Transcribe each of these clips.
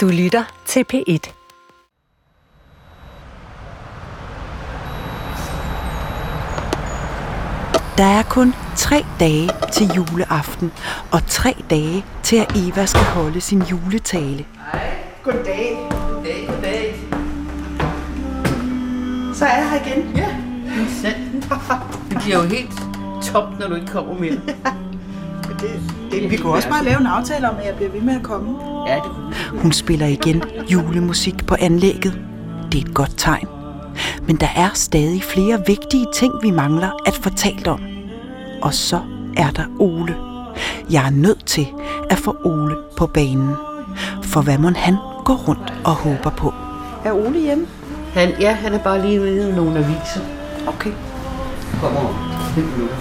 Du lytter til P1. Der er kun tre dage til juleaften, og tre dage til, at Eva skal holde sin juletale. Hej, goddag. Goddag, goddag. Så er jeg her igen. Ja. Det bliver jo helt top, når du ikke kommer mere. Det, det, vi kunne også bare lave en aftale om, at jeg bliver ved med at komme. Ja, det kunne. Hun spiller igen julemusik på anlægget. Det er et godt tegn. Men der er stadig flere vigtige ting, vi mangler at fortalt om. Og så er der Ole. Jeg er nødt til at få Ole på banen. For hvad må han gå rundt og håber på? Er Ole hjemme? Han, ja, han er bare lige ved nogle aviser. Okay, Kommer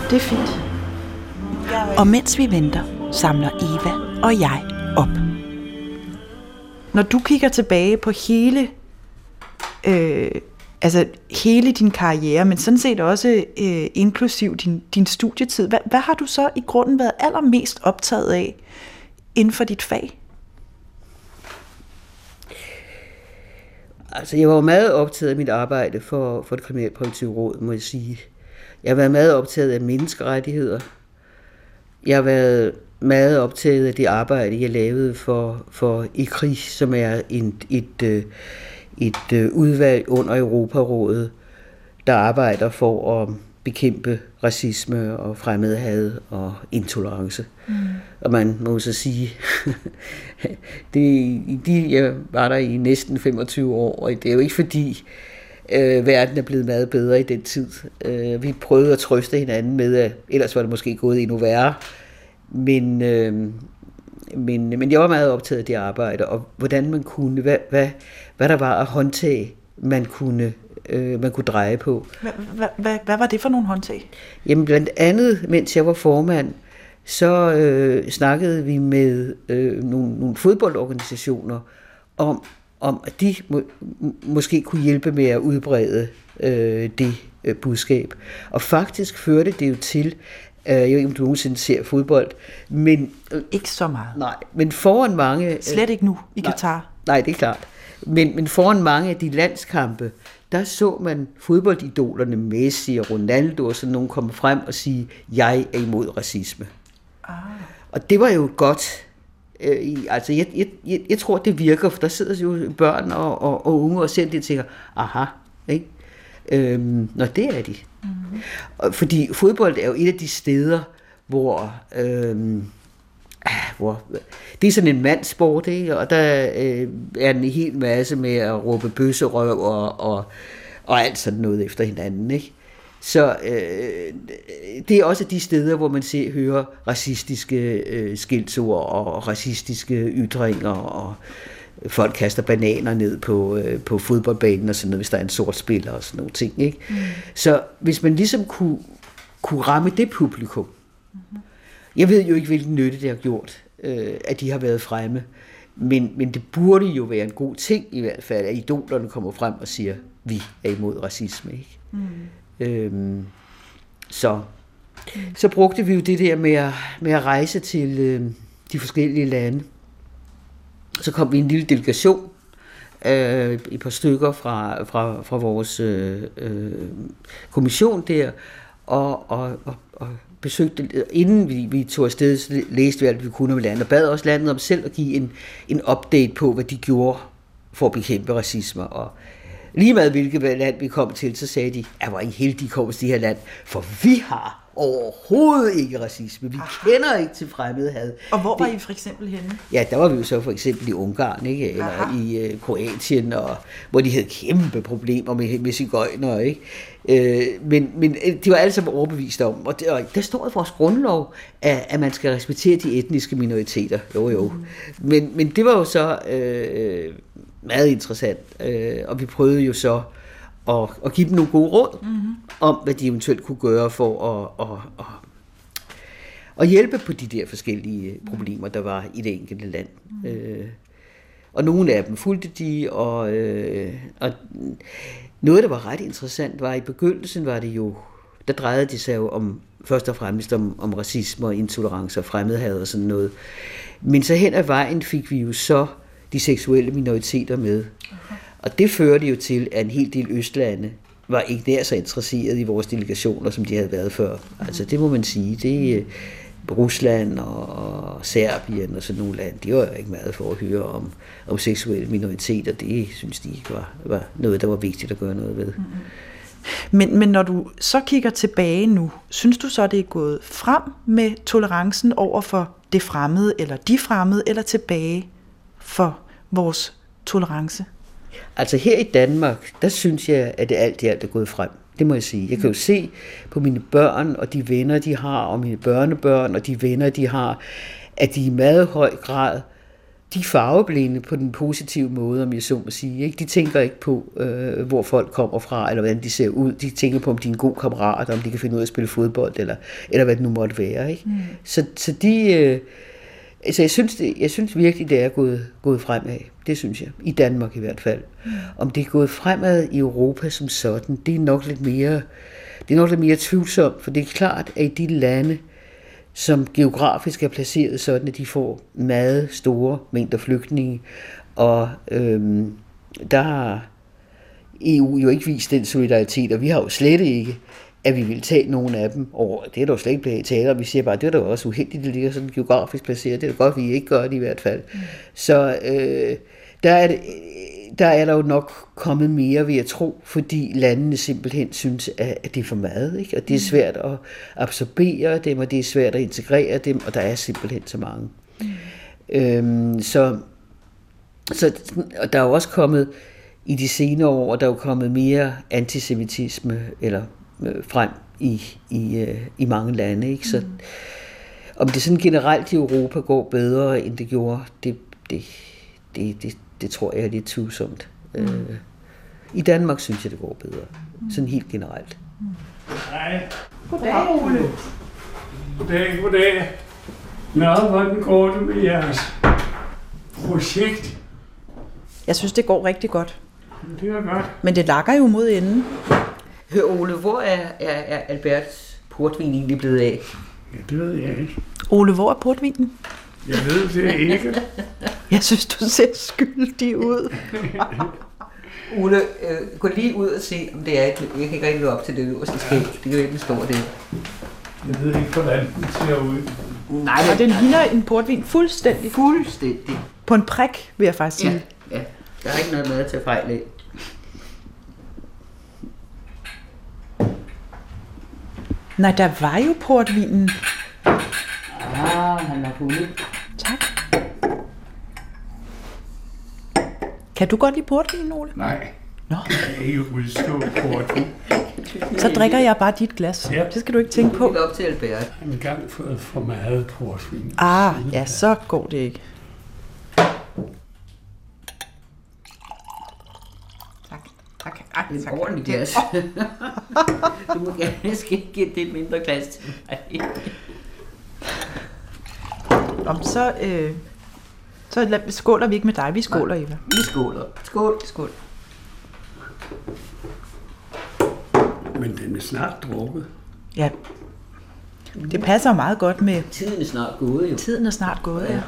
det er fint. Og mens vi venter, samler Eva og jeg op. Når du kigger tilbage på hele, øh, altså hele din karriere, men sådan set også øh, inklusiv din, din studietid, hvad, hvad har du så i grunden været allermest optaget af inden for dit fag? Altså, jeg var meget optaget af mit arbejde for, for det kriminalpræventive råd, må jeg sige. Jeg har været meget optaget af menneskerettigheder. Jeg har været meget optaget af det arbejde, jeg lavede for, for IKRI, som er en, et, øh, et øh, udvalg under Europarådet, der arbejder for at bekæmpe racisme og fremmedhad og intolerance. Mm. Og man må så sige, det, i de, jeg var der i næsten 25 år, og det er jo ikke fordi, øh, verden er blevet meget bedre i den tid. Øh, vi prøvede at trøste hinanden med, at ellers var det måske gået endnu værre. Men, øh, men, men jeg var meget optaget af det arbejde, og hvordan man kunne, hvad, hvad, hvad der var at håndtag, man kunne, øh, man kunne dreje på. Hvad var det for nogle håndtag? Jamen blandt andet, mens jeg var formand, så øh, snakkede vi med øh, nogle, nogle fodboldorganisationer om, om at de må, måske kunne hjælpe med at udbrede øh, det øh, budskab. Og faktisk førte det jo til, øh, jeg ved ikke om du nogensinde ser fodbold, men, øh, Ikke så meget. nej, men foran mange... øh, Slet ikke nu i Nej. Katar. Nej, det er klart. Men, men foran mange af de landskampe, der så man fodboldidolerne Messi og Ronaldo og sådan nogen komme frem og sige, jeg er imod racisme. Ah. Og det var jo godt. Øh, i- altså, jeg, jeg, jeg, jeg tror, det virker, for der sidder jo børn og, og, og unge og ser det og tænker, aha, ikke? Øhm, nå, det er de. Mm-hmm. Fordi fodbold er jo et af de steder, hvor... Øhm, hvor det er sådan en mandsport, ikke? og der øh, er en hel masse med at råbe bøsserøv og, og, og alt sådan noget efter hinanden. Ikke? Så øh, det er også de steder, hvor man ser, hører racistiske øh, skildsord og racistiske ytringer, og folk kaster bananer ned på, øh, på fodboldbanen og sådan noget, hvis der er en sort spiller og sådan nogle ting. Ikke? Mm. Så hvis man ligesom kunne, kunne ramme det publikum, jeg ved jo ikke, hvilken nytte det har gjort, øh, at de har været fremme. Men, men det burde jo være en god ting i hvert fald, at idolerne kommer frem og siger, vi er imod racisme. Ikke? Mm. Øhm, så, så brugte vi jo det der med at, med at rejse til øh, de forskellige lande. Så kom vi en lille delegation, øh, et par stykker fra, fra, fra vores øh, øh, kommission der, og, og, og, og besøgte, inden vi, vi tog afsted, så læste vi alt, vi kunne om landet, og bad også landet om selv at give en, en update på, hvad de gjorde for at bekæmpe racisme. Og lige meget hvilket land vi kom til, så sagde de, at hvor I heldige kom til det her land, for vi har overhovedet ikke racisme. Vi kender ikke til fremmedhad. Og hvor var I for eksempel henne? Ja, der var vi jo så for eksempel i Ungarn, ikke? eller Aha. i øh, Kroatien, og, hvor de havde kæmpe problemer med, med cigøjner, ikke? Øh, men, men øh, de var alle sammen overbevist om, og, det, og der står i vores grundlov, at, at man skal respektere de etniske minoriteter. Jo, jo. Mm. Men, men det var jo så øh, meget interessant, øh, og vi prøvede jo så at, at give dem nogle gode råd mm-hmm. om, hvad de eventuelt kunne gøre for at, at, at og hjælpe på de der forskellige øh, problemer, der var i det enkelte land. Mm. Øh, og nogle af dem fulgte de, og, øh, og noget, der var ret interessant, var i begyndelsen, var det jo, der drejede det sig jo om, først og fremmest om, om racisme og intolerance og fremmedhad og sådan noget. Men så hen ad vejen fik vi jo så de seksuelle minoriteter med. Og det førte jo til, at en hel del østlande var ikke nær så interesseret i vores delegationer, som de havde været før. Altså det må man sige. Det, øh, Rusland og Serbien og sådan nogle lande, de var jo ikke meget for at høre om, om seksuelle minoriteter. Det synes de ikke var, var noget, der var vigtigt at gøre noget ved. Mm-hmm. Men, men når du så kigger tilbage nu, synes du så, det er gået frem med tolerancen over for det fremmede, eller de fremmede, eller tilbage for vores tolerance? Altså her i Danmark, der synes jeg, at det alt i alt er gået frem. Det må jeg sige. Jeg kan jo se på mine børn og de venner, de har, og mine børnebørn og de venner, de har, at de i meget høj grad de er farveblinde på den positive måde, om jeg så må sige. Ikke? De tænker ikke på, øh, hvor folk kommer fra, eller hvordan de ser ud. De tænker på, om de er en god kammerat, om de kan finde ud af at spille fodbold, eller, eller hvad det nu måtte være. Ikke? Mm. Så, så de... Øh, altså jeg synes, det, jeg synes virkelig, det er gået, gået fremad. Det synes jeg. I Danmark i hvert fald. Mm. Om det er gået fremad i Europa som sådan, det er nok lidt mere, det er nok lidt mere tvivlsomt, for det er klart, at i de lande, som geografisk er placeret sådan, at de får meget store mængder flygtninge, og øhm, der har EU jo ikke vist den solidaritet, og vi har jo slet ikke at vi vil tage nogle af dem over. Det er der jo slet ikke blevet tale Vi siger bare, det er da også uheldigt, at det ligger sådan geografisk placeret. Det er da godt, at vi ikke gør det i hvert fald. Mm. Så øh, der, er det, der er der jo nok kommet mere, ved at tro, fordi landene simpelthen synes, at det er for meget. Ikke? Og det er mm. svært at absorbere dem, og det er svært at integrere dem, og der er simpelthen så mange. Mm. Øhm, så, så og der er jo også kommet, i de senere år, der er jo kommet mere antisemitisme, eller øh, frem i, i, øh, i mange lande. Ikke? Så, mm. Om det sådan generelt i Europa går bedre, end det gjorde, det, det, det, det, det tror jeg er lidt tvivlsomt. Mm. Øh, I Danmark synes jeg, det går bedre. Mm. Sådan helt generelt. Mm. Hej. Goddag, Ole. Goddag, goddag. Nå, hvordan går det med jeres projekt? Jeg synes, det går rigtig godt. Det er godt. Men det lakker jo mod enden. Hør Ole, hvor er, er, er Alberts portvin egentlig blevet af? Ja, det ved jeg ikke. Ole, hvor er portvinen? Jeg ved det ikke. jeg synes, du ser skyldig ud. Ole, øh, gå lige ud og se, om det er et, jeg kan ikke rigtig op til det øverste skæg. Det kan jo ikke stå det. Jeg ved ikke, hvordan den ser ud. Nej, men den ligner en portvin fuldstændig. Fuldstændig. På en prik, vil jeg faktisk sige. Ja, ja. Der er ikke noget med at tage fejl af. Nej, der var jo portvinen. Ah, han er fundet. Tak. Kan du godt lide portvin, Ole? Nej. Nå. Jeg kan ikke udstå portvin. Så drikker jeg bare dit glas. Ja. Det skal du ikke tænke på. Det op til Albert. Jeg har engang fået for meget portvin. Ah, ja, så går det ikke. Tak. Det er ordentligt glas. du må gerne skal give det et mindre glas til mig. Om så, øh, så skåler vi ikke med dig, vi skåler, Eva. Vi skåler. Skål. Skål. Men den er snart drukket. Ja. Det passer meget godt med... Tiden er snart gået, jo. Tiden er snart gået, ja. ja.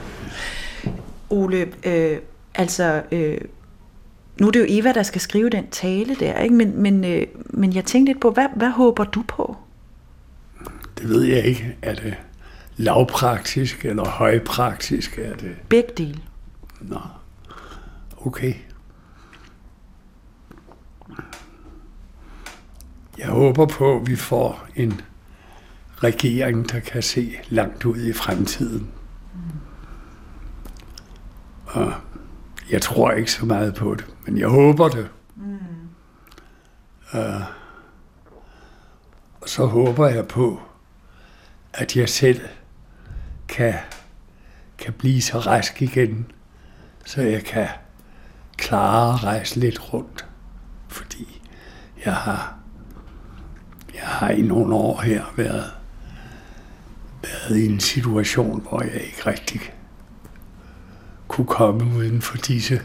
Ole, øh, altså, øh, nu er det jo Eva, der skal skrive den tale der, ikke? Men, men, øh, men jeg tænkte lidt på, hvad, hvad håber du på? Det ved jeg ikke. Er det lavpraktisk eller højpraktisk? Er det... Begge dele. Nå, okay. Jeg håber på, at vi får en regering, der kan se langt ud i fremtiden. Og jeg tror ikke så meget på det, men jeg håber det. Mm. Uh, og så håber jeg på, at jeg selv kan, kan blive så rask igen, så jeg kan klare at rejse lidt rundt. Fordi jeg har, jeg har i nogle år her været, været i en situation, hvor jeg ikke rigtig kunne komme uden for disse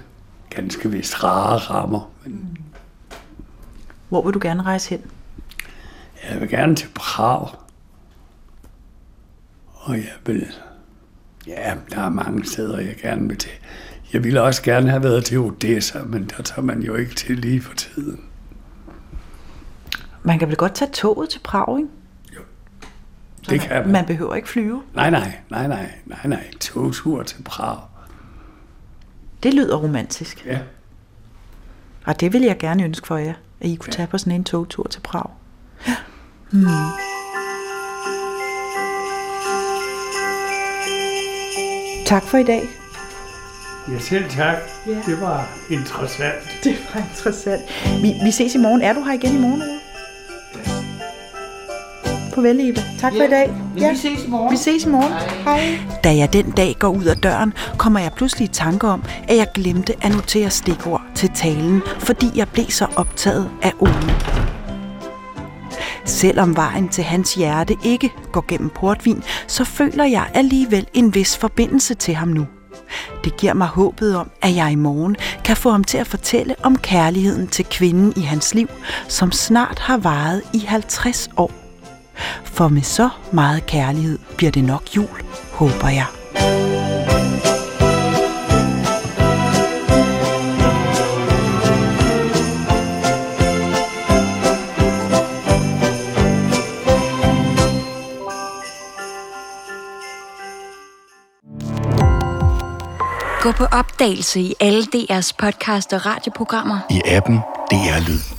ganske vist rare rammer. Men Hvor vil du gerne rejse hen? Jeg vil gerne til Prag. Og jeg vil... Ja, der er mange steder, jeg gerne vil til. Jeg ville også gerne have været til Odessa, men der tager man jo ikke til lige for tiden. Man kan vel godt tage toget til Prag, ikke? Det kan man. Man behøver ikke flyve. Nej, nej, nej, nej, nej, nej. Togtur til Prag. Det lyder romantisk. Ja. Og det vil jeg gerne ønske for jer, at I kunne tage på sådan en togtur til Prag. Hmm. Tak for i dag. Ja, selv tak. Ja. Det var interessant. Det var interessant. Vi, vi ses i morgen. Er du her igen i morgen, Ole? Farvel, Eva. Tak for i dag. Ja. Vi ses i morgen. Vi ses i morgen. Hej. Hej. Da jeg den dag går ud af døren, kommer jeg pludselig i tanke om, at jeg glemte at notere stikord til talen, fordi jeg blev så optaget af Ole. Selvom vejen til hans hjerte ikke går gennem portvin, så føler jeg alligevel en vis forbindelse til ham nu. Det giver mig håbet om, at jeg i morgen kan få ham til at fortælle om kærligheden til kvinden i hans liv, som snart har varet i 50 år. For med så meget kærlighed bliver det nok jul, håber jeg. Gå på opdagelse i alle DR's podcast og radioprogrammer. I appen DR Lyd.